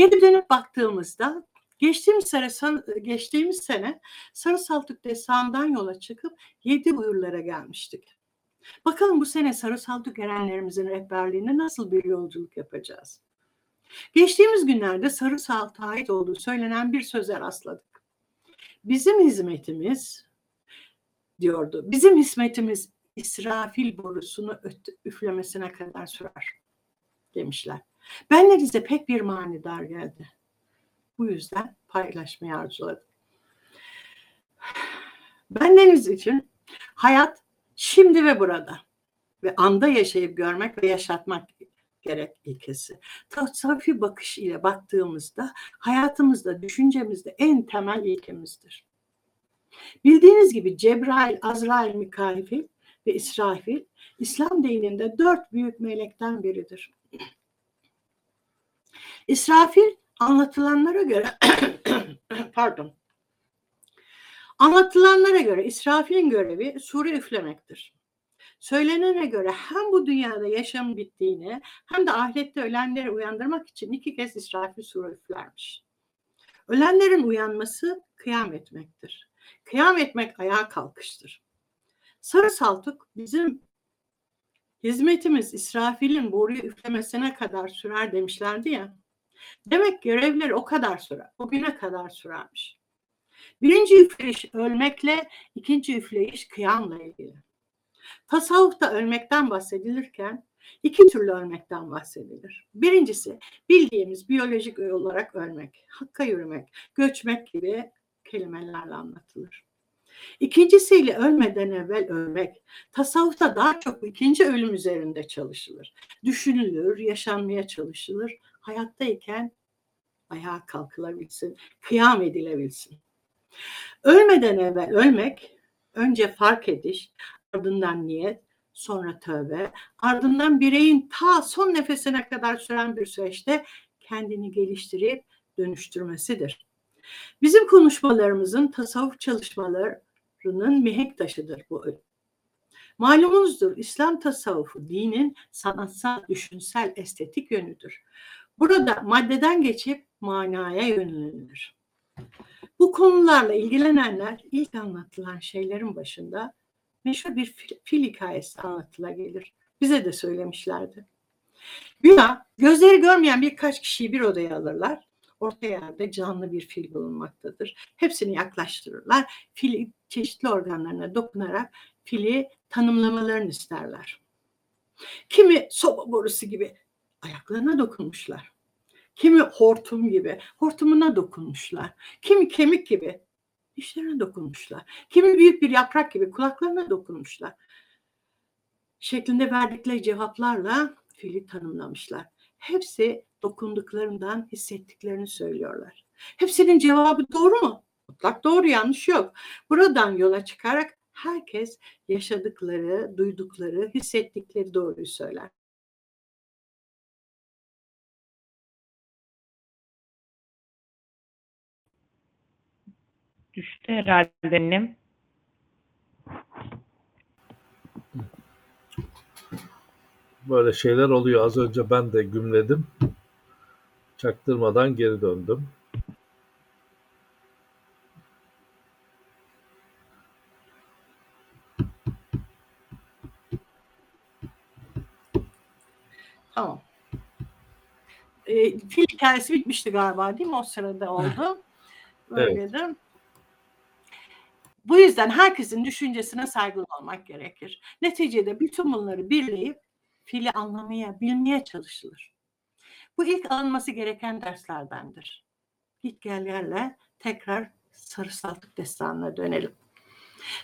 Geri dönüp baktığımızda geçtiğimiz sene, san- geçtiğimiz sene Sarı Saltuk Destanı'ndan yola çıkıp yedi buyurlara gelmiştik. Bakalım bu sene Sarı Saltuk erenlerimizin rehberliğinde nasıl bir yolculuk yapacağız? Geçtiğimiz günlerde Sarı Saltuk'a ait olduğu söylenen bir söze rastladık. Bizim hizmetimiz diyordu. Bizim hizmetimiz İsrafil borusunu üflemesine kadar sürer demişler. Benlerize pek bir manidar geldi. Bu yüzden paylaşmayı arzuladım. Bendeniz için hayat şimdi ve burada ve anda yaşayıp görmek ve yaşatmak gerek ilkesi. Tasavvufi bakış ile baktığımızda hayatımızda, düşüncemizde en temel ilkemizdir. Bildiğiniz gibi Cebrail, Azrail, Mikail ve İsrafil İslam dininde dört büyük melekten biridir. İsrafil anlatılanlara göre pardon anlatılanlara göre İsrafil'in görevi sure üflemektir. Söylenene göre hem bu dünyada yaşam bittiğini hem de ahirette ölenleri uyandırmak için iki kez İsrafil sure üflermiş. Ölenlerin uyanması kıyam etmektir. Kıyam etmek ayağa kalkıştır. Sarı saltuk bizim hizmetimiz İsrafil'in boruyu üflemesine kadar sürer demişlerdi ya. Demek görevleri o kadar sürer, o güne kadar sürermiş. Birinci üfleyiş ölmekle, ikinci üfleyiş kıyamla ilgili. Tasavvufta ölmekten bahsedilirken iki türlü ölmekten bahsedilir. Birincisi bildiğimiz biyolojik olarak ölmek, hakka yürümek, göçmek gibi kelimelerle anlatılır. İkincisiyle ölmeden evvel ölmek. Tasavvufta daha çok ikinci ölüm üzerinde çalışılır. Düşünülür, yaşanmaya çalışılır. Hayattayken ayağa kalkılabilsin, kıyam edilebilsin. Ölmeden evvel ölmek, önce fark ediş, ardından niyet, sonra tövbe, ardından bireyin ta son nefesine kadar süren bir süreçte kendini geliştirip dönüştürmesidir. Bizim konuşmalarımızın tasavvuf çalışmalarının mihenk taşıdır bu ölüm. Malumunuzdur İslam tasavvufu dinin sanatsal, düşünsel, estetik yönüdür. Burada maddeden geçip manaya yönelilir. Bu konularla ilgilenenler ilk anlatılan şeylerin başında meşhur bir fil, fil hikayesi anlatıla gelir. Bize de söylemişlerdi. Güya gözleri görmeyen birkaç kişiyi bir odaya alırlar. Orta yerde canlı bir fil bulunmaktadır. Hepsini yaklaştırırlar. Fili çeşitli organlarına dokunarak fili tanımlamalarını isterler. Kimi soba borusu gibi ayaklarına dokunmuşlar. Kimi hortum gibi hortumuna dokunmuşlar. Kimi kemik gibi dişlerine dokunmuşlar. Kimi büyük bir yaprak gibi kulaklarına dokunmuşlar. Şeklinde verdikleri cevaplarla fili tanımlamışlar. Hepsi dokunduklarından hissettiklerini söylüyorlar. Hepsinin cevabı doğru mu? Mutlak doğru yanlış yok. Buradan yola çıkarak herkes yaşadıkları, duydukları, hissettikleri doğruyu söyler. Düştü herhalde annem. Böyle şeyler oluyor. Az önce ben de gümledim. Çaktırmadan geri döndüm. Tamam. E, fil hikayesi bitmişti galiba değil mi? O sırada oldu. Böyleydi. Bu yüzden herkesin düşüncesine saygılı olmak gerekir. Neticede bütün bunları birleyip fili anlamaya, bilmeye çalışılır. Bu ilk alınması gereken derslerdendir. Git gel yerle tekrar Sarı Saltuk destanına dönelim.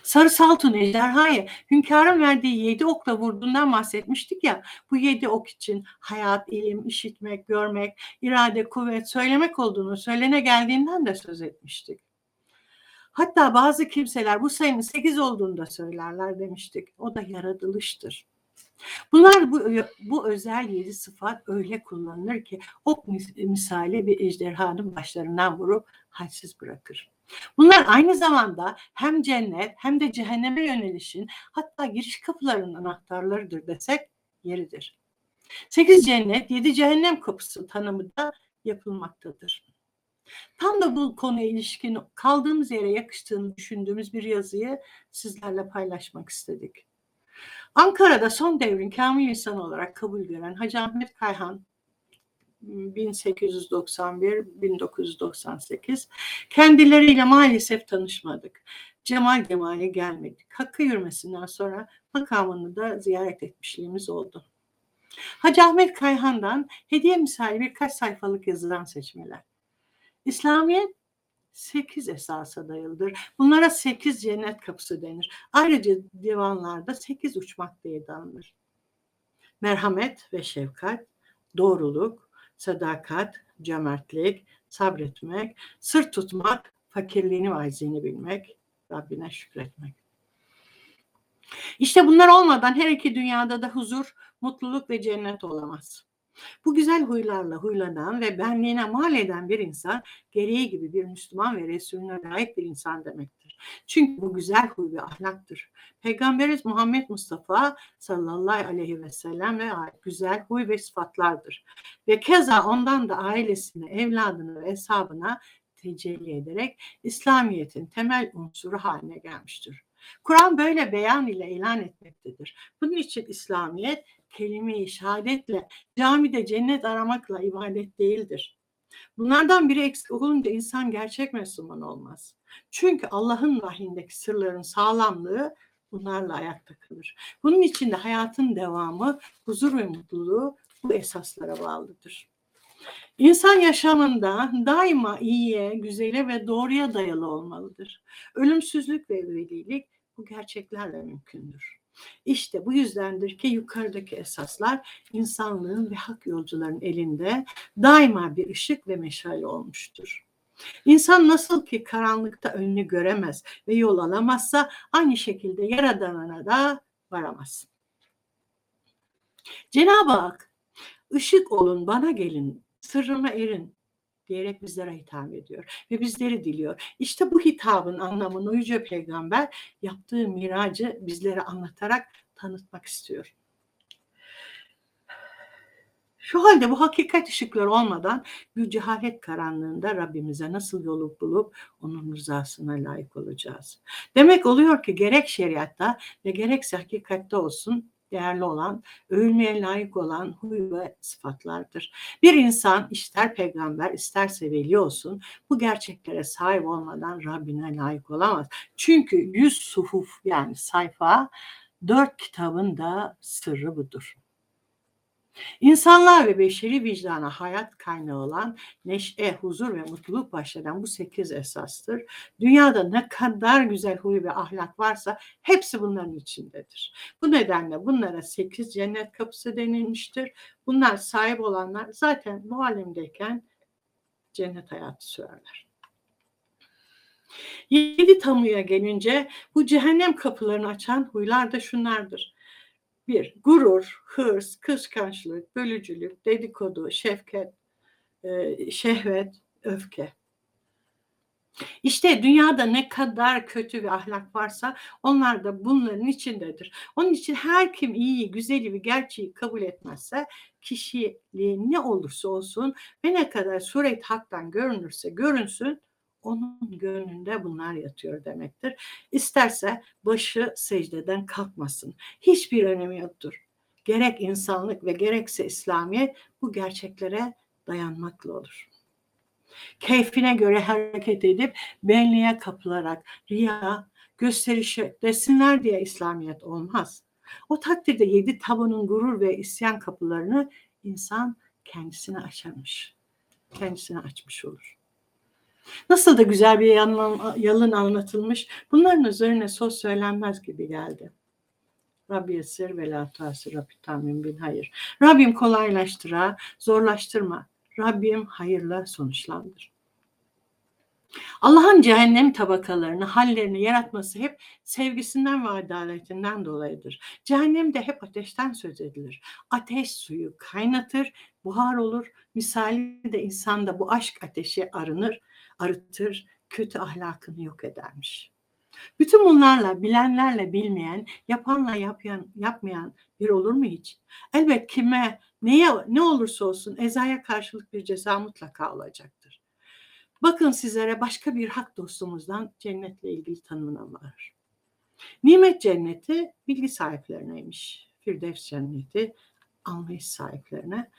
Sarı Saltuk ejderhayı hünkârın verdiği yedi okla vurduğundan bahsetmiştik ya. Bu yedi ok için hayat, ilim, işitmek, görmek, irade, kuvvet, söylemek olduğunu söylene geldiğinden de söz etmiştik. Hatta bazı kimseler bu sayının sekiz olduğunu da söylerler demiştik. O da yaratılıştır. Bunlar bu, bu özel yedi sıfat öyle kullanılır ki ok mis- misali bir ejderhanın başlarından vurup halsiz bırakır. Bunlar aynı zamanda hem cennet hem de cehenneme yönelişin hatta giriş kapılarının anahtarlarıdır desek yeridir. Sekiz cennet, yedi cehennem kapısı tanımı da yapılmaktadır. Tam da bu konuya ilişkin kaldığımız yere yakıştığını düşündüğümüz bir yazıyı sizlerle paylaşmak istedik. Ankara'da son devrin kamil insan olarak kabul gören Hacı Ahmet Kayhan 1891-1998 kendileriyle maalesef tanışmadık. Cemal Cemal'e gelmedik. Hakkı yürümesinden sonra makamını da ziyaret etmişliğimiz oldu. Hacı Ahmet Kayhan'dan hediye misali birkaç sayfalık yazıdan seçmeler. İslamiyet sekiz esasa dayalıdır. Bunlara sekiz cennet kapısı denir. Ayrıca divanlarda sekiz uçmak diye danılır. Merhamet ve şefkat, doğruluk, sadakat, cömertlik, sabretmek, sır tutmak, fakirliğini ve acizini bilmek, Rabbine şükretmek. İşte bunlar olmadan her iki dünyada da huzur, mutluluk ve cennet olamaz. Bu güzel huylarla huylanan ve benliğine mal eden bir insan gereği gibi bir Müslüman ve Resulüne layık bir insan demektir. Çünkü bu güzel huy bir ahlaktır. Peygamberimiz Muhammed Mustafa sallallahu aleyhi ve sellem ve güzel huy ve sıfatlardır. Ve keza ondan da ailesine, evladına ve hesabına tecelli ederek İslamiyet'in temel unsuru haline gelmiştir. Kur'an böyle beyan ile ilan etmektedir. Bunun için İslamiyet kelime-i şehadetle, camide cennet aramakla ibadet değildir. Bunlardan biri eksik olunca insan gerçek Müslüman olmaz. Çünkü Allah'ın vahyindeki sırların sağlamlığı bunlarla ayakta kalır. Bunun için de hayatın devamı, huzur ve mutluluğu bu esaslara bağlıdır. İnsan yaşamında daima iyiye, güzele ve doğruya dayalı olmalıdır. Ölümsüzlük ve velilik bu gerçeklerle mümkündür. İşte bu yüzdendir ki yukarıdaki esaslar insanlığın ve hak yolcuların elinde daima bir ışık ve meşale olmuştur. İnsan nasıl ki karanlıkta önünü göremez ve yol alamazsa aynı şekilde yaradanına da varamaz. Cenab-ı Hak ışık olun bana gelin sırrıma erin diyerek bizlere hitap ediyor ve bizleri diliyor. İşte bu hitabın anlamını Yüce Peygamber yaptığı miracı bizlere anlatarak tanıtmak istiyor. Şu halde bu hakikat ışıkları olmadan bir cehalet karanlığında Rabbimize nasıl yolu bulup onun rızasına layık olacağız? Demek oluyor ki gerek şeriatta ve gerekse hakikatte olsun değerli olan, övülmeye layık olan huy ve sıfatlardır. Bir insan ister peygamber isterse veli olsun bu gerçeklere sahip olmadan Rabbine layık olamaz. Çünkü yüz suhuf yani sayfa dört kitabın da sırrı budur. İnsanlar ve beşeri vicdana hayat kaynağı olan neşe, huzur ve mutluluk başlayan bu sekiz esastır. Dünyada ne kadar güzel huy ve ahlak varsa hepsi bunların içindedir. Bu nedenle bunlara sekiz cennet kapısı denilmiştir. Bunlar sahip olanlar zaten bu alemdeyken cennet hayatı sürerler. Yedi tamuya gelince bu cehennem kapılarını açan huylar da şunlardır. Bir, gurur, hırs, kıskançlık, bölücülük, dedikodu, şefket, e, şehvet, öfke. İşte dünyada ne kadar kötü bir ahlak varsa onlar da bunların içindedir. Onun için her kim iyiyi, güzeli ve gerçeği kabul etmezse kişiliği ne olursa olsun ve ne kadar suret haktan görünürse görünsün onun gönlünde bunlar yatıyor demektir. İsterse başı secdeden kalkmasın. Hiçbir önemi yoktur. Gerek insanlık ve gerekse İslamiyet bu gerçeklere dayanmakla olur. Keyfine göre hareket edip benliğe kapılarak riya, gösterişe desinler diye İslamiyet olmaz. O takdirde yedi tabunun gurur ve isyan kapılarını insan kendisine açarmış. Kendisine açmış olur. Nasıl da güzel bir yalın anlatılmış. Bunların üzerine söz söylenmez gibi geldi. Rabbi yesir ve la tasir Rabbi tamin bin hayır. Rabbim kolaylaştıra, zorlaştırma. Rabbim hayırla sonuçlandır. Allah'ın cehennem tabakalarını, hallerini yaratması hep sevgisinden ve adaletinden dolayıdır. Cehennemde hep ateşten söz edilir. Ateş suyu kaynatır, buhar olur. Misali de insanda bu aşk ateşi arınır, arıtır, kötü ahlakını yok edermiş. Bütün bunlarla bilenlerle bilmeyen, yapanla yapmayan, yapmayan bir olur mu hiç? Elbet kime, neye, ne olursa olsun ezaya karşılık bir ceza mutlaka olacaktır. Bakın sizlere başka bir hak dostumuzdan cennetle ilgili tanımlamalar. Nimet cenneti bilgi sahiplerineymiş. Firdevs cenneti anlayış sahiplerine.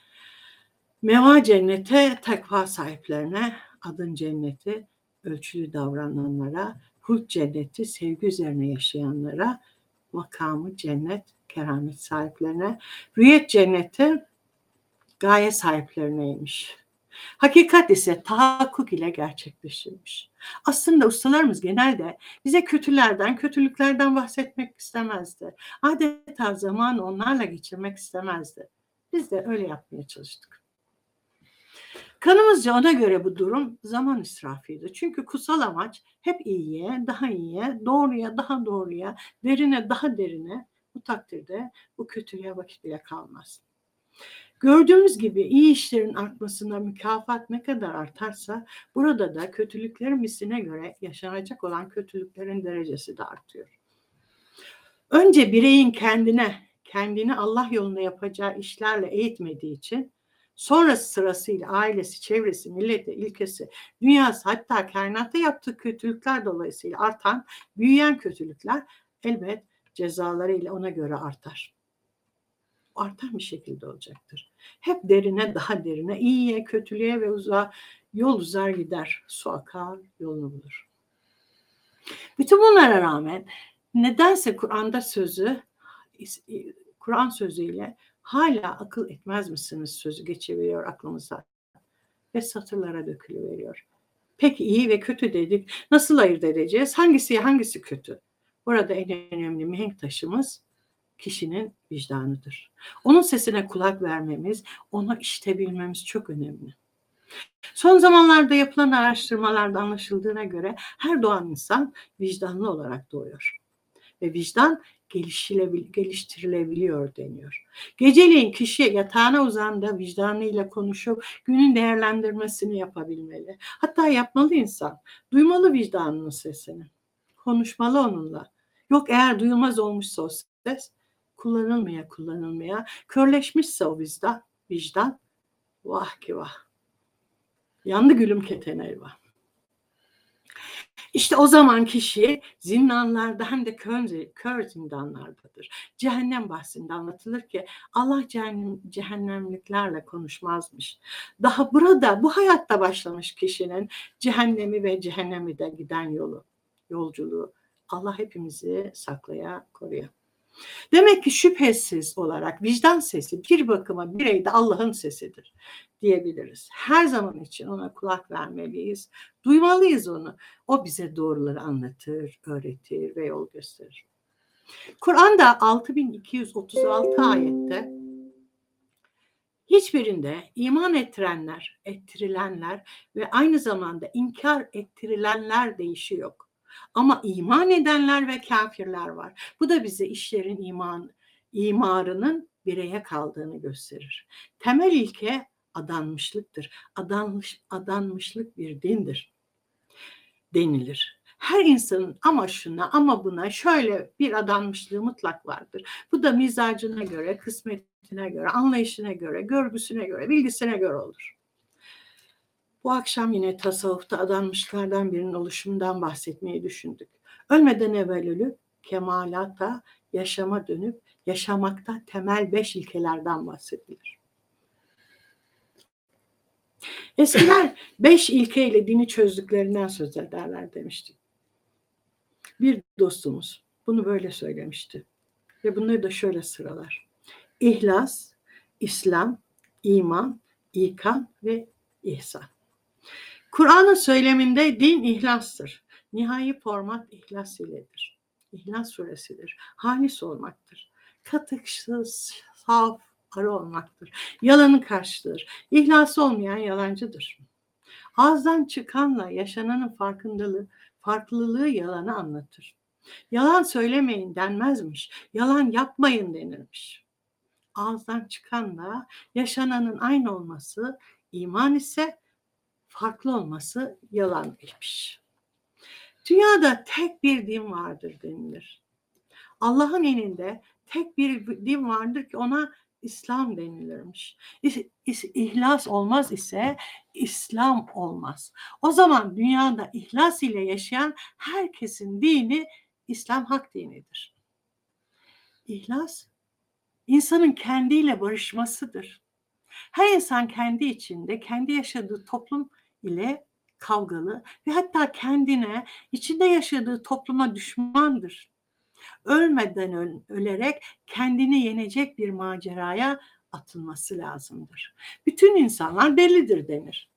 Meva cennete takva sahiplerine. Adın cenneti ölçülü davrananlara. Hulk cenneti sevgi üzerine yaşayanlara. Makamı cennet keramet sahiplerine. Rüyet cenneti gaye sahiplerineymiş. Hakikat ise tahakkuk ile gerçekleşirmiş. Aslında ustalarımız genelde bize kötülerden, kötülüklerden bahsetmek istemezdi. Adeta zamanı onlarla geçirmek istemezdi. Biz de öyle yapmaya çalıştık. Kanımızca ona göre bu durum zaman israfıydı. Çünkü kutsal amaç hep iyiye, daha iyiye, doğruya, daha doğruya, derine, daha derine bu takdirde bu kötülüğe vakit bile kalmaz. Gördüğümüz gibi iyi işlerin artmasına mükafat ne kadar artarsa burada da kötülüklerin misline göre yaşanacak olan kötülüklerin derecesi de artıyor. Önce bireyin kendine, kendini Allah yolunda yapacağı işlerle eğitmediği için sonra sırasıyla ailesi, çevresi, milleti, ilkesi, dünyası hatta kainatta yaptığı kötülükler dolayısıyla artan, büyüyen kötülükler elbet cezalarıyla ona göre artar artan bir şekilde olacaktır. Hep derine daha derine, iyiye, kötülüğe ve uzağa yol uzar gider. Su akar, yolunu bulur. Bütün bunlara rağmen nedense Kur'an'da sözü, Kur'an sözüyle hala akıl etmez misiniz sözü geçiveriyor aklımıza ve satırlara dökülüveriyor. Peki iyi ve kötü dedik. Nasıl ayırt edeceğiz? Hangisi hangisi kötü? Burada en önemli mihenk taşımız kişinin vicdanıdır. Onun sesine kulak vermemiz, onu işitebilmemiz çok önemli. Son zamanlarda yapılan araştırmalarda anlaşıldığına göre her doğan insan vicdanlı olarak doğuyor. Ve vicdan geliştirilebiliyor deniyor. Geceleyin kişi yatağına uzandığı vicdanıyla konuşup günün değerlendirmesini yapabilmeli. Hatta yapmalı insan. Duymalı vicdanının sesini. Konuşmalı onunla. Yok eğer duyulmaz olmuşsa o ses kullanılmaya kullanılmaya körleşmişse o vicdan, vicdan vah ki vah. Yandı gülüm keten elva. İşte o zaman kişi zindanlarda hem de kör, kör zindanlardadır. Cehennem bahsinde anlatılır ki Allah cehennem, cehennemliklerle konuşmazmış. Daha burada bu hayatta başlamış kişinin cehennemi ve cehennemi de giden yolu, yolculuğu. Allah hepimizi saklaya, koruya. Demek ki şüphesiz olarak vicdan sesi bir bakıma bireyde Allah'ın sesidir diyebiliriz. Her zaman için ona kulak vermeliyiz. Duymalıyız onu. O bize doğruları anlatır, öğretir ve yol gösterir. Kur'an'da 6236 ayette hiçbirinde iman ettirenler, ettirilenler ve aynı zamanda inkar ettirilenler değişi yok. Ama iman edenler ve kafirler var. Bu da bize işlerin iman imarının bireye kaldığını gösterir. Temel ilke adanmışlıktır. Adanmış, adanmışlık bir dindir denilir. Her insanın ama şuna ama buna şöyle bir adanmışlığı mutlak vardır. Bu da mizacına göre, kısmetine göre, anlayışına göre, görgüsüne göre, bilgisine göre olur. Bu akşam yine tasavvufta adanmışlardan birinin oluşumundan bahsetmeyi düşündük. Ölmeden evvel ölüp kemalata, yaşama dönüp yaşamakta temel beş ilkelerden bahsedilir. Eskiler beş ilkeyle dini çözdüklerinden söz ederler demiştik. Bir dostumuz bunu böyle söylemişti. Ve bunları da şöyle sıralar. İhlas, İslam, iman, ikan ve ihsan. Kur'an'ın söyleminde din ihlastır. Nihai format ihlas iledir. İhlas suresidir. Halis olmaktır. Katıksız, saf, arı olmaktır. Yalanın karşıdır. İhlas olmayan yalancıdır. Ağızdan çıkanla yaşananın farkındalığı, farklılığı yalanı anlatır. Yalan söylemeyin denmezmiş. Yalan yapmayın denirmiş. Ağızdan çıkanla yaşananın aynı olması iman ise farklı olması yalanmış. Dünyada tek bir din vardır denilir. Allah'ın elinde tek bir din vardır ki ona İslam denilirmiş. İhlas olmaz ise İslam olmaz. O zaman dünyada ihlas ile yaşayan herkesin dini İslam hak dinidir. İhlas insanın kendiyle barışmasıdır. Her insan kendi içinde, kendi yaşadığı toplum ile kavgalı ve hatta kendine, içinde yaşadığı topluma düşmandır. Ölmeden öl- ölerek kendini yenecek bir maceraya atılması lazımdır. Bütün insanlar delidir denir.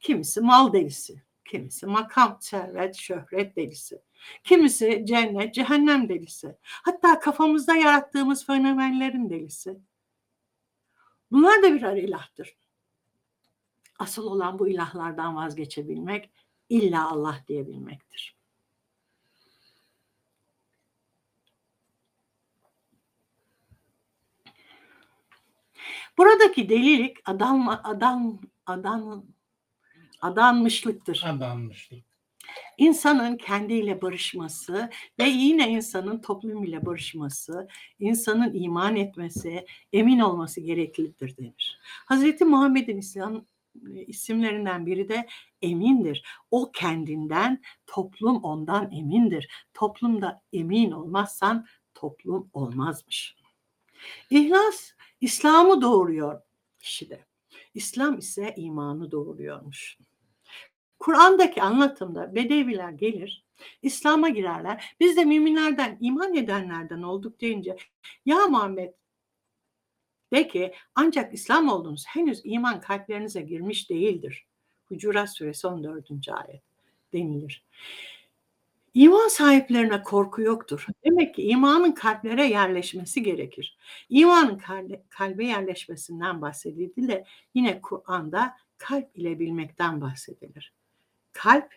Kimisi mal delisi, kimisi makam, servet, şöhret delisi. Kimisi cennet, cehennem delisi. Hatta kafamızda yarattığımız fenomenlerin delisi. Bunlar da birer ilahtır. Asıl olan bu ilahlardan vazgeçebilmek, illa Allah diyebilmektir. Buradaki delilik adam adam adam adanmışlıktır. Adanmışlık. İnsanın kendiyle barışması ve yine insanın toplum ile barışması, insanın iman etmesi, emin olması gereklidir denir. Hazreti Muhammed'in İslam e, isimlerinden biri de emindir. O kendinden, toplum ondan emindir. Toplumda emin olmazsan toplum olmazmış. İhlas İslam'ı doğuruyor kişide. İslam ise imanı doğuruyormuş. Kur'an'daki anlatımda Bedeviler gelir, İslam'a girerler. Biz de müminlerden, iman edenlerden olduk deyince ya Muhammed de ki ancak İslam oldunuz henüz iman kalplerinize girmiş değildir. Hucurat suresi 14. ayet denilir. İman sahiplerine korku yoktur. Demek ki imanın kalplere yerleşmesi gerekir. İmanın kalbe, kalbe yerleşmesinden bahsedildi de yine Kur'an'da kalp ile bilmekten bahsedilir. Kalp,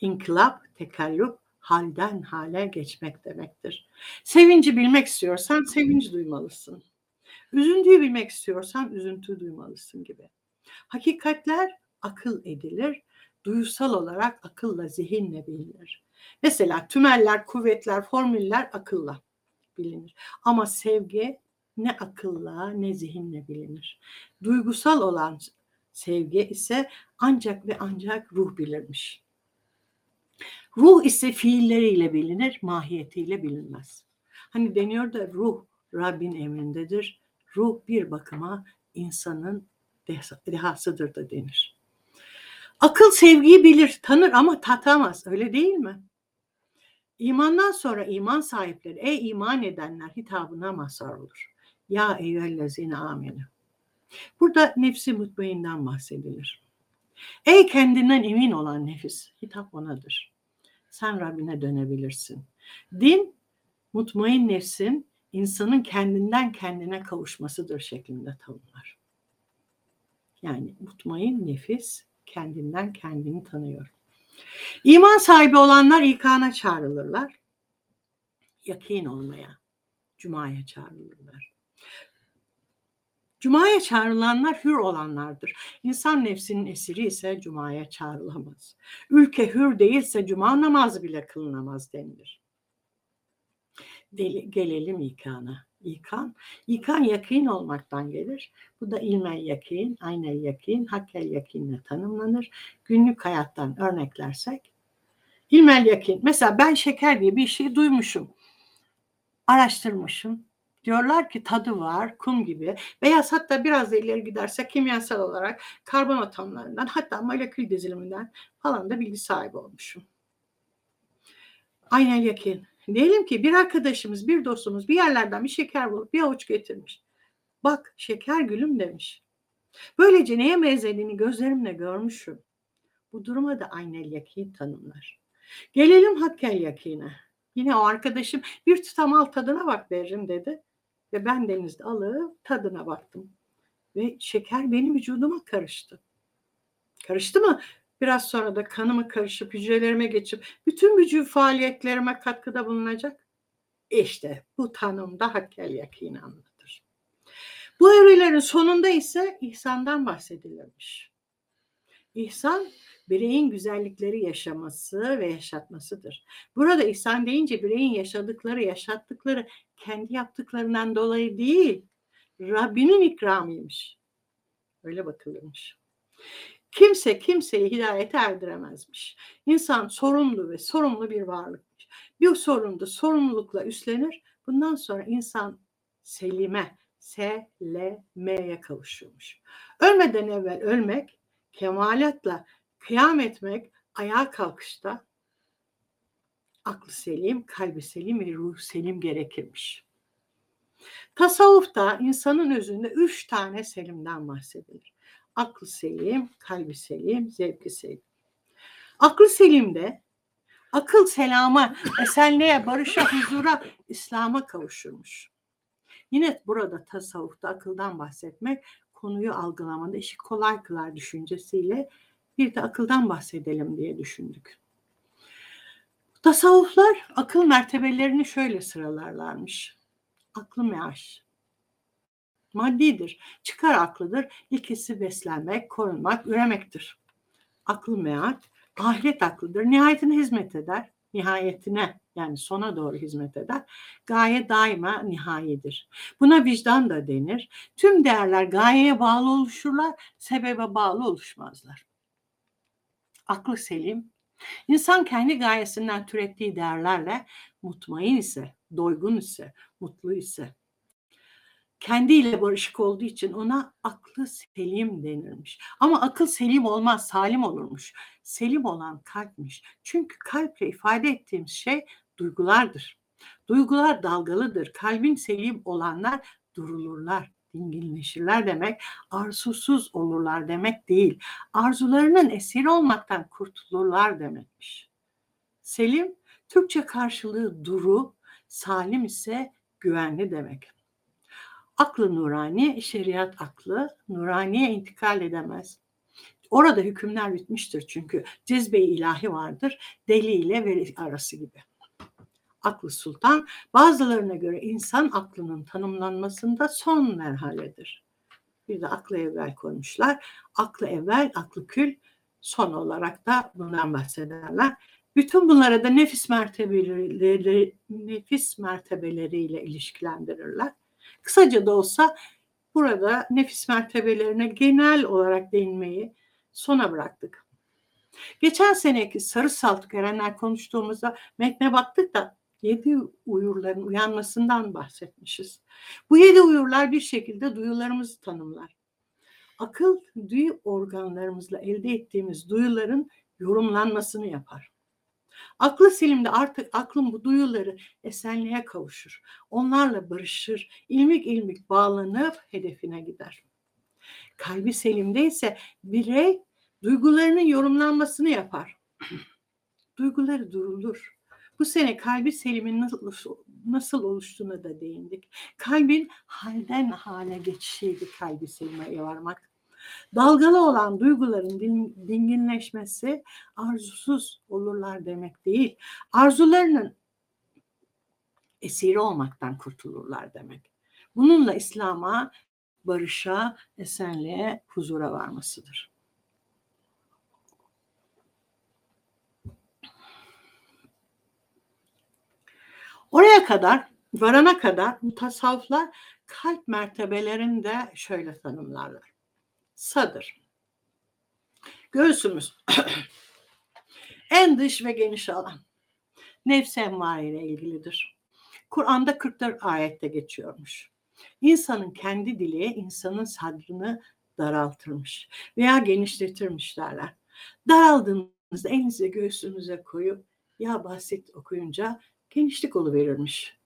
inkılap, tekallüp, halden hale geçmek demektir. Sevinci bilmek istiyorsan sevinç duymalısın. Üzüntüyü bilmek istiyorsan üzüntü duymalısın gibi. Hakikatler akıl edilir, duyusal olarak akılla, zihinle bilinir. Mesela tümeller, kuvvetler, formüller akılla bilinir. Ama sevgi ne akılla ne zihinle bilinir. Duygusal olan sevgi ise ancak ve ancak ruh bilirmiş. Ruh ise fiilleriyle bilinir, mahiyetiyle bilinmez. Hani deniyor da ruh Rabbin emrindedir. Ruh bir bakıma insanın dehasıdır da denir. Akıl sevgiyi bilir, tanır ama tatamaz. Öyle değil mi? İmandan sonra iman sahipleri, ey iman edenler hitabına mazhar olur. Ya eyyühellezine amene. Burada nefsi mutmainden bahsedilir. Ey kendinden emin olan nefis, hitap onadır. Sen Rabbine dönebilirsin. Din, mutmain nefsin insanın kendinden kendine kavuşmasıdır şeklinde tanımlar. Yani mutmain nefis kendinden kendini tanıyor. İman sahibi olanlar ikana çağrılırlar. Yakin olmaya, cumaya çağrılırlar. Cumaya çağrılanlar hür olanlardır. İnsan nefsinin esiri ise cumaya çağrılamaz. Ülke hür değilse cuma namazı bile kılınamaz denilir. Deli, gelelim ikana. İkan, ikan yakin olmaktan gelir. Bu da ilmel yakin, aynel yakin, hakkel yakinle tanımlanır. Günlük hayattan örneklersek, ilmel yakin. Mesela ben şeker diye bir şey duymuşum, araştırmışım. Diyorlar ki tadı var, kum gibi. Veya hatta biraz da ileri gidersek kimyasal olarak karbon atomlarından hatta molekül diziliminden falan da bilgi sahibi olmuşum. Aynen yakin. Diyelim ki bir arkadaşımız, bir dostumuz bir yerlerden bir şeker bulup bir avuç getirmiş. Bak şeker gülüm demiş. Böylece neye benzediğini gözlerimle görmüşüm. Bu duruma da aynel yakin tanımlar. Gelelim hakkel yakine. Yine o arkadaşım bir tutam al tadına bak derim dedi. Ve ben denizde alıp tadına baktım. Ve şeker benim vücuduma karıştı. Karıştı mı? Biraz sonra da kanıma karışıp hücrelerime geçip bütün vücut faaliyetlerime katkıda bulunacak. İşte bu tanımda hakkel yakini anlatır. Bu evrelerin sonunda ise ihsandan bahsedilirmiş. İhsan bireyin güzellikleri yaşaması ve yaşatmasıdır. Burada ihsan deyince bireyin yaşadıkları, yaşattıkları kendi yaptıklarından dolayı değil, Rabbinin ikramıymış. Öyle bakılırmış. Kimse kimseyi hidayete erdiremezmiş. İnsan sorumlu ve sorumlu bir varlıkmış. Bir sorunda sorumlulukla üstlenir. Bundan sonra insan selime, selemeye kavuşuyormuş. Ölmeden evvel ölmek, kemalatla kıyam etmek, ayağa kalkışta aklı selim, kalbi selim ve ruh selim gerekirmiş. Tasavvufta insanın özünde üç tane selimden bahsedilir. Aklı selim, kalbi selim, zevki selim. Aklı selimde akıl selama, esenliğe, barışa, huzura, İslam'a kavuşurmuş. Yine burada tasavvufta akıldan bahsetmek konuyu algılamada işi kolay kılar düşüncesiyle bir de akıldan bahsedelim diye düşündük. Tasavvuflar akıl mertebelerini şöyle sıralarlarmış. Aklı meaş. Maddidir. Çıkar aklıdır. İlkesi beslenmek, korunmak, üremektir. Aklı meat, ahiret aklıdır. Nihayetine hizmet eder. Nihayetine yani sona doğru hizmet eder. Gaye daima nihayedir. Buna vicdan da denir. Tüm değerler gayeye bağlı oluşurlar, sebebe bağlı oluşmazlar. Aklı selim, insan kendi gayesinden türettiği değerlerle mutmain ise, doygun ise, mutlu ise, kendiyle barışık olduğu için ona aklı selim denirmiş. Ama akıl selim olmaz, salim olurmuş. Selim olan kalpmiş. Çünkü kalple ifade ettiğimiz şey duygulardır. Duygular dalgalıdır. Kalbin selim olanlar durulurlar, dinginleşirler demek, arzusuz olurlar demek değil. Arzularının esiri olmaktan kurtulurlar demekmiş. Selim, Türkçe karşılığı duru, salim ise güvenli demek. Aklı nurani, şeriat aklı, nuraniye intikal edemez. Orada hükümler bitmiştir çünkü cezbe ilahi vardır, deli ile veli arası gibi. Aklı sultan, bazılarına göre insan aklının tanımlanmasında son merhaledir. Bir de aklı evvel koymuşlar. Aklı evvel, aklı kül, son olarak da bundan bahsederler. Bütün bunlara da nefis mertebeleri, nefis mertebeleriyle ilişkilendirirler. Kısaca da olsa burada nefis mertebelerine genel olarak değinmeyi sona bıraktık. Geçen seneki sarı saltık erenler konuştuğumuzda metne baktık da yedi uyurların uyanmasından bahsetmişiz. Bu yedi uyurlar bir şekilde duyularımızı tanımlar. Akıl duyu organlarımızla elde ettiğimiz duyuların yorumlanmasını yapar. Aklı selimde artık aklın bu duyuları esenliğe kavuşur. Onlarla barışır, ilmik ilmik bağlanıp hedefine gider. Kalbi selimde ise birey duygularının yorumlanmasını yapar. Duyguları durulur. Bu sene kalbi selimin nasıl, nasıl oluştuğuna da değindik. Kalbin halden hale geçişiydi kalbi selime varmak. Dalgalı olan duyguların dinginleşmesi arzusuz olurlar demek değil. Arzularının esiri olmaktan kurtulurlar demek. Bununla İslam'a, barışa, esenliğe, huzura varmasıdır. Oraya kadar, varana kadar mutasavvıflar kalp mertebelerini de şöyle tanımlarlar. Sadır. Göğsümüz en dış ve geniş alan. Nefs ile ilgilidir. Kur'an'da 44 ayette geçiyormuş. İnsanın kendi dili insanın sadrını daraltırmış veya genişletirmiş derler. Daraldığınızda elinizi göğsünüze koyup ya basit okuyunca genişlik verirmiş.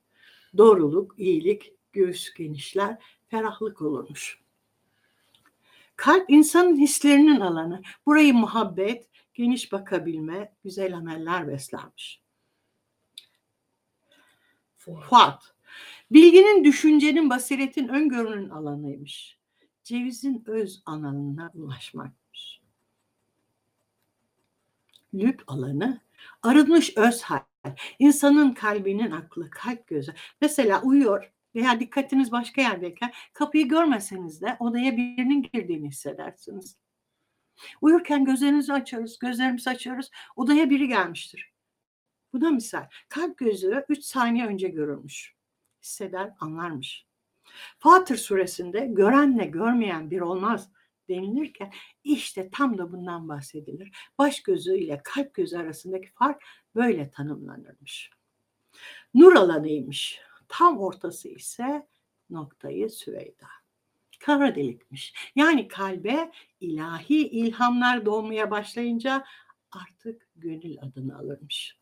Doğruluk, iyilik, göğüs genişler, ferahlık olurmuş. Kalp insanın hislerinin alanı. Burayı muhabbet, geniş bakabilme, güzel ameller beslenmiş. Fuat. Bilginin, düşüncenin, basiretin, öngörünün alanıymış. Cevizin öz alanına ulaşmakmış. Lüb alanı, arınmış öz hal. İnsanın kalbinin aklı, kalp gözü. Mesela uyuyor, veya dikkatiniz başka yerdeyken kapıyı görmeseniz de odaya birinin girdiğini hissedersiniz. Uyurken gözlerimizi açıyoruz, gözlerimizi açıyoruz. Odaya biri gelmiştir. Bu da misal. Kalp gözü 3 saniye önce görülmüş. Hisseder, anlarmış. Fatır suresinde görenle görmeyen bir olmaz denilirken işte tam da bundan bahsedilir. Baş gözü ile kalp gözü arasındaki fark böyle tanımlanırmış. Nur alanıymış. Tam ortası ise noktayı Süveyda. Kara delikmiş. Yani kalbe ilahi ilhamlar doğmaya başlayınca artık gönül adını alırmış.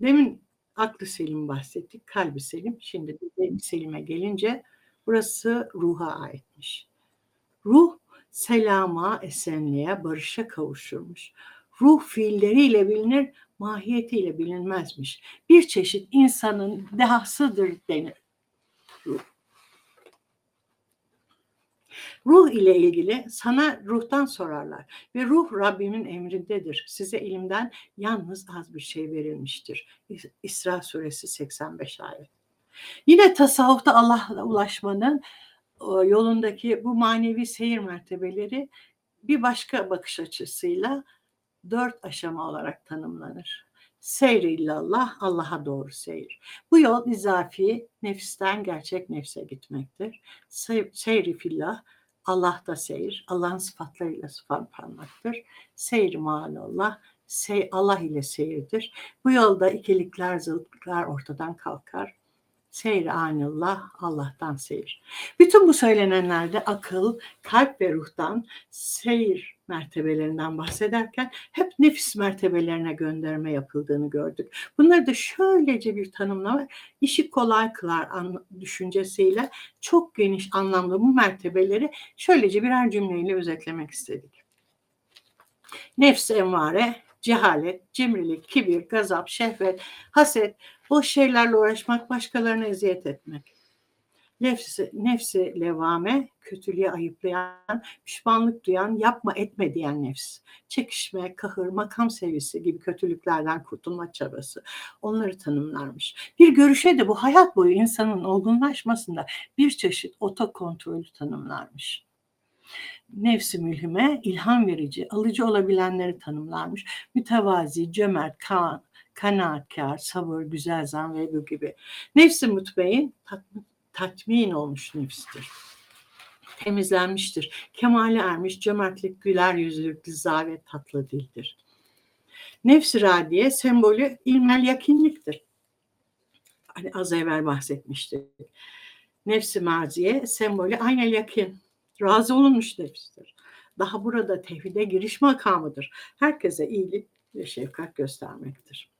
Demin aklı selim bahsettik, kalbi selim. Şimdi de selime gelince burası ruha aitmiş. Ruh selama, esenliğe, barışa kavuşurmuş. Ruh fiilleriyle bilinir, mahiyetiyle bilinmezmiş. Bir çeşit insanın dehasıdır denir. Ruh. İle ilgili sana ruhtan sorarlar ve ruh Rabbimin emrindedir. Size ilimden yalnız az bir şey verilmiştir. İsra suresi 85 ayet. Yine tasavvufta Allah'a ulaşmanın yolundaki bu manevi seyir mertebeleri bir başka bakış açısıyla dört aşama olarak tanımlanır. Seyr illallah, Allah'a doğru seyir. Bu yol izafi, nefisten gerçek nefse gitmektir. Seyri fillah, Allah'ta seyir, Allah'ın sıfatlarıyla sıfatlanmaktır. Seyir maalullah, sey, Allah ile seyirdir. Bu yolda ikilikler, zıtlıklar ortadan kalkar. Seyir anillah, Allah'tan seyir. Bütün bu söylenenlerde akıl, kalp ve ruhtan seyir mertebelerinden bahsederken hep nefis mertebelerine gönderme yapıldığını gördük. Bunları da şöylece bir tanımlama, işi kolay kılar düşüncesiyle çok geniş anlamda bu mertebeleri şöylece birer cümleyle özetlemek istedik. Nefs envare, cehalet, cimrilik, kibir, gazap, şehvet, haset, boş şeylerle uğraşmak, başkalarına eziyet etmek. Nefsi, nefsi levame, kötülüğe ayıplayan, pişmanlık duyan, yapma etme diyen nefs. Çekişme, kahır, makam sevgisi gibi kötülüklerden kurtulma çabası. Onları tanımlarmış. Bir görüşe de bu hayat boyu insanın olgunlaşmasında bir çeşit otokontrolü tanımlarmış nefsi mülhime ilham verici, alıcı olabilenleri tanımlarmış. Mütevazi, cömert, kan, kanaatkar, sabır, güzel zan ve bu gibi. Nefsi mutbeyin tatmin, tatmin olmuş nefstir. Temizlenmiştir. Kemale ermiş, cömertlik, güler yüzlülük, zavet, tatlı dildir. Nefs-i radiye sembolü ilmel yakinliktir. Hani az evvel bahsetmiştik. Nefsi maziye sembolü aynel yakin, razı olunmuş nefistir. Daha burada tevhide giriş makamıdır. Herkese iyilik ve şefkat göstermektir.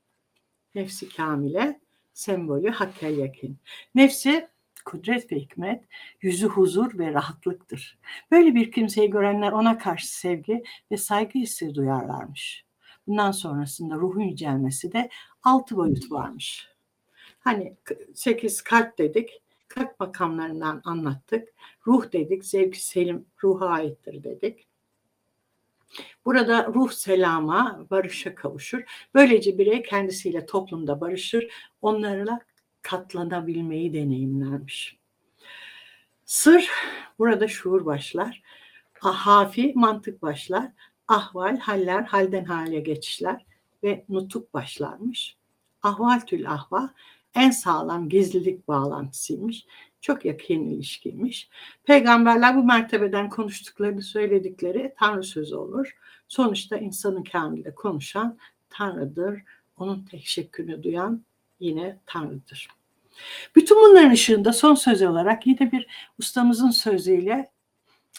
Nefsi kamile sembolü hakkel yakin. Nefsi kudret ve hikmet, yüzü huzur ve rahatlıktır. Böyle bir kimseyi görenler ona karşı sevgi ve saygı hissi duyarlarmış. Bundan sonrasında ruhun yücelmesi de altı boyut varmış. Hani sekiz kalp dedik, kalp makamlarından anlattık. Ruh dedik, zevki selim ruha aittir dedik. Burada ruh selama, barışa kavuşur. Böylece birey kendisiyle toplumda barışır, onlarla katlanabilmeyi deneyimlermiş. Sır, burada şuur başlar. Hafi, mantık başlar. Ahval, haller, halden hale geçişler ve nutuk başlarmış. Ahval tül ahva, en sağlam gizlilik bağlantısıymış. Çok yakın ilişkiymiş. Peygamberler bu mertebeden konuştuklarını söyledikleri Tanrı sözü olur. Sonuçta insanın kamilde konuşan Tanrı'dır. Onun teşekkürünü duyan yine Tanrı'dır. Bütün bunların ışığında son söz olarak yine bir ustamızın sözüyle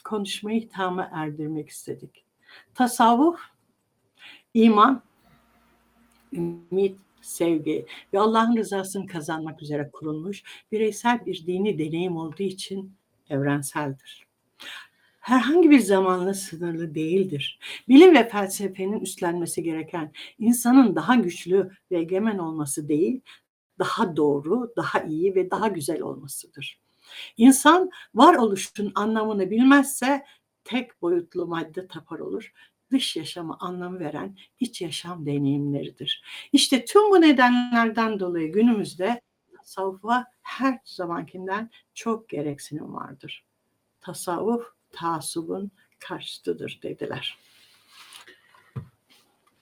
konuşmayı hitama erdirmek istedik. Tasavvuf, iman, ümit, sevgi ve Allah'ın rızasını kazanmak üzere kurulmuş bireysel bir dini deneyim olduğu için evrenseldir. Herhangi bir zamanla sınırlı değildir. Bilim ve felsefenin üstlenmesi gereken insanın daha güçlü ve egemen olması değil, daha doğru, daha iyi ve daha güzel olmasıdır. İnsan varoluşun anlamını bilmezse tek boyutlu madde tapar olur dış yaşama anlam veren iç yaşam deneyimleridir. İşte tüm bu nedenlerden dolayı günümüzde tasavvufa her zamankinden çok gereksinim vardır. Tasavvuf, taasubun, karşıtıdır dediler.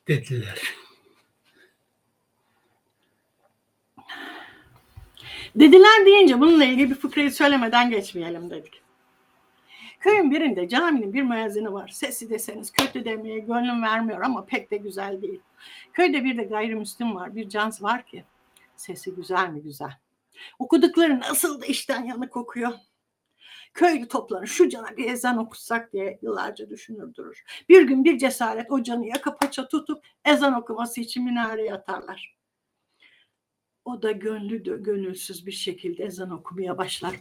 dediler. Dediler deyince bununla ilgili bir fıkrayı söylemeden geçmeyelim dedik. Köyün birinde caminin bir müezzini var. Sesi deseniz kötü demeye gönlüm vermiyor ama pek de güzel değil. Köyde bir de gayrimüslim var. Bir cans var ki sesi güzel mi güzel. Okudukları nasıl da işten yanık okuyor. Köylü toplanır şu cana bir ezan okutsak diye yıllarca düşünür durur. Bir gün bir cesaret o canı yaka paça tutup ezan okuması için minareye atarlar. O da gönlü gönülsüz bir şekilde ezan okumaya başlar.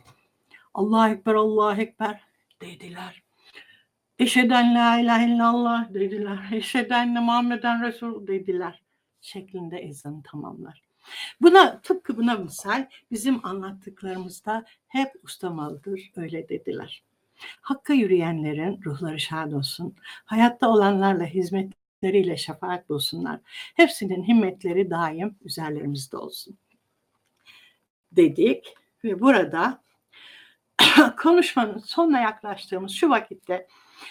Allah Ekber, Allah Ekber dediler. Eşheden la ilahe illallah dediler. Eşheden de Muhammeden Resul dediler. Şeklinde ezanı tamamlar. Buna tıpkı buna misal bizim anlattıklarımızda hep ustamalıdır öyle dediler. Hakka yürüyenlerin ruhları şad olsun. Hayatta olanlarla hizmetleriyle şefaat bulsunlar. Hepsinin himmetleri daim üzerlerimizde olsun. Dedik ve burada konuşmanın sonuna yaklaştığımız şu vakitte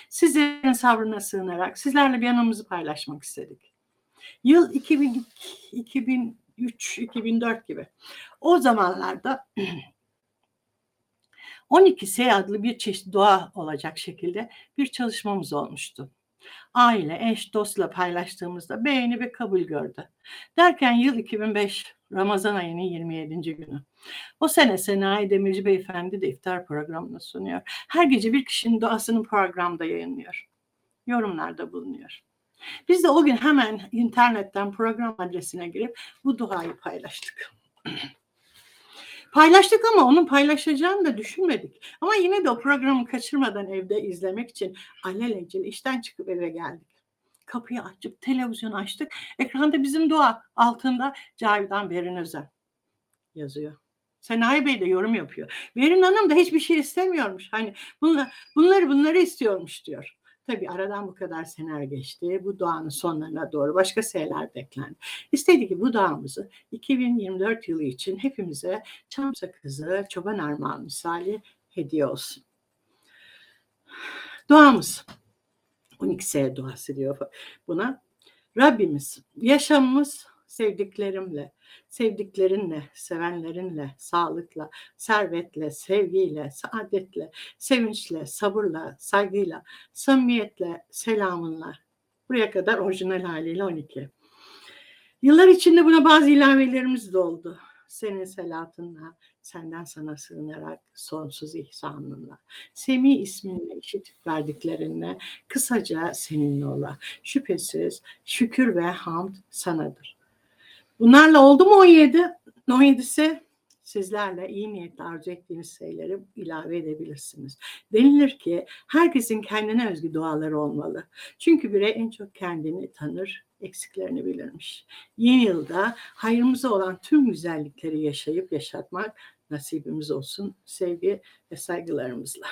sizlerin sabrına sığınarak sizlerle bir anımızı paylaşmak istedik. Yıl 2002, 2003, 2004 gibi. O zamanlarda 12 S adlı bir çeşit dua olacak şekilde bir çalışmamız olmuştu. Aile, eş, dostla paylaştığımızda beğeni ve kabul gördü. Derken yıl 2005 Ramazan ayının 27. günü. O sene Senayi Demirci Beyefendi de iftar programını sunuyor. Her gece bir kişinin duasını programda yayınlıyor. Yorumlarda bulunuyor. Biz de o gün hemen internetten program adresine girip bu duayı paylaştık. Paylaştık ama onun paylaşacağını da düşünmedik. Ama yine de o programı kaçırmadan evde izlemek için alelacele işten çıkıp eve geldik. Kapıyı açıp televizyon açtık. Ekranda bizim dua altında Cavidan Berin Özen yazıyor. Senayi Bey de yorum yapıyor. Berin Hanım da hiçbir şey istemiyormuş. Hani bunlar, bunları bunları istiyormuş diyor. Tabii aradan bu kadar seneler geçti. Bu duanın sonlarına doğru başka şeyler de eklendi. İstedi ki bu duamızı 2024 yılı için hepimize çam sakızı, çoban armağan misali hediye olsun. Duamız. 12S duası diyor buna. Rabbimiz yaşamımız sevdiklerimle, sevdiklerinle, sevenlerinle, sağlıkla, servetle, sevgiyle, saadetle, sevinçle, sabırla, saygıyla, samimiyetle, selamınla. Buraya kadar orijinal haliyle 12. Yıllar içinde buna bazı ilavelerimiz de oldu. Senin selatınla, senden sana sığınarak, sonsuz ihsanınla, Semi isminle işitip verdiklerinle, kısaca seninle ola. Şüphesiz şükür ve hamd sanadır. Bunlarla oldu mu 17? 17'si sizlerle iyi niyetle arzu ettiğiniz şeyleri ilave edebilirsiniz. Denilir ki herkesin kendine özgü duaları olmalı. Çünkü birey en çok kendini tanır, eksiklerini bilirmiş. Yeni yılda hayrımıza olan tüm güzellikleri yaşayıp yaşatmak nasibimiz olsun sevgi ve saygılarımızla.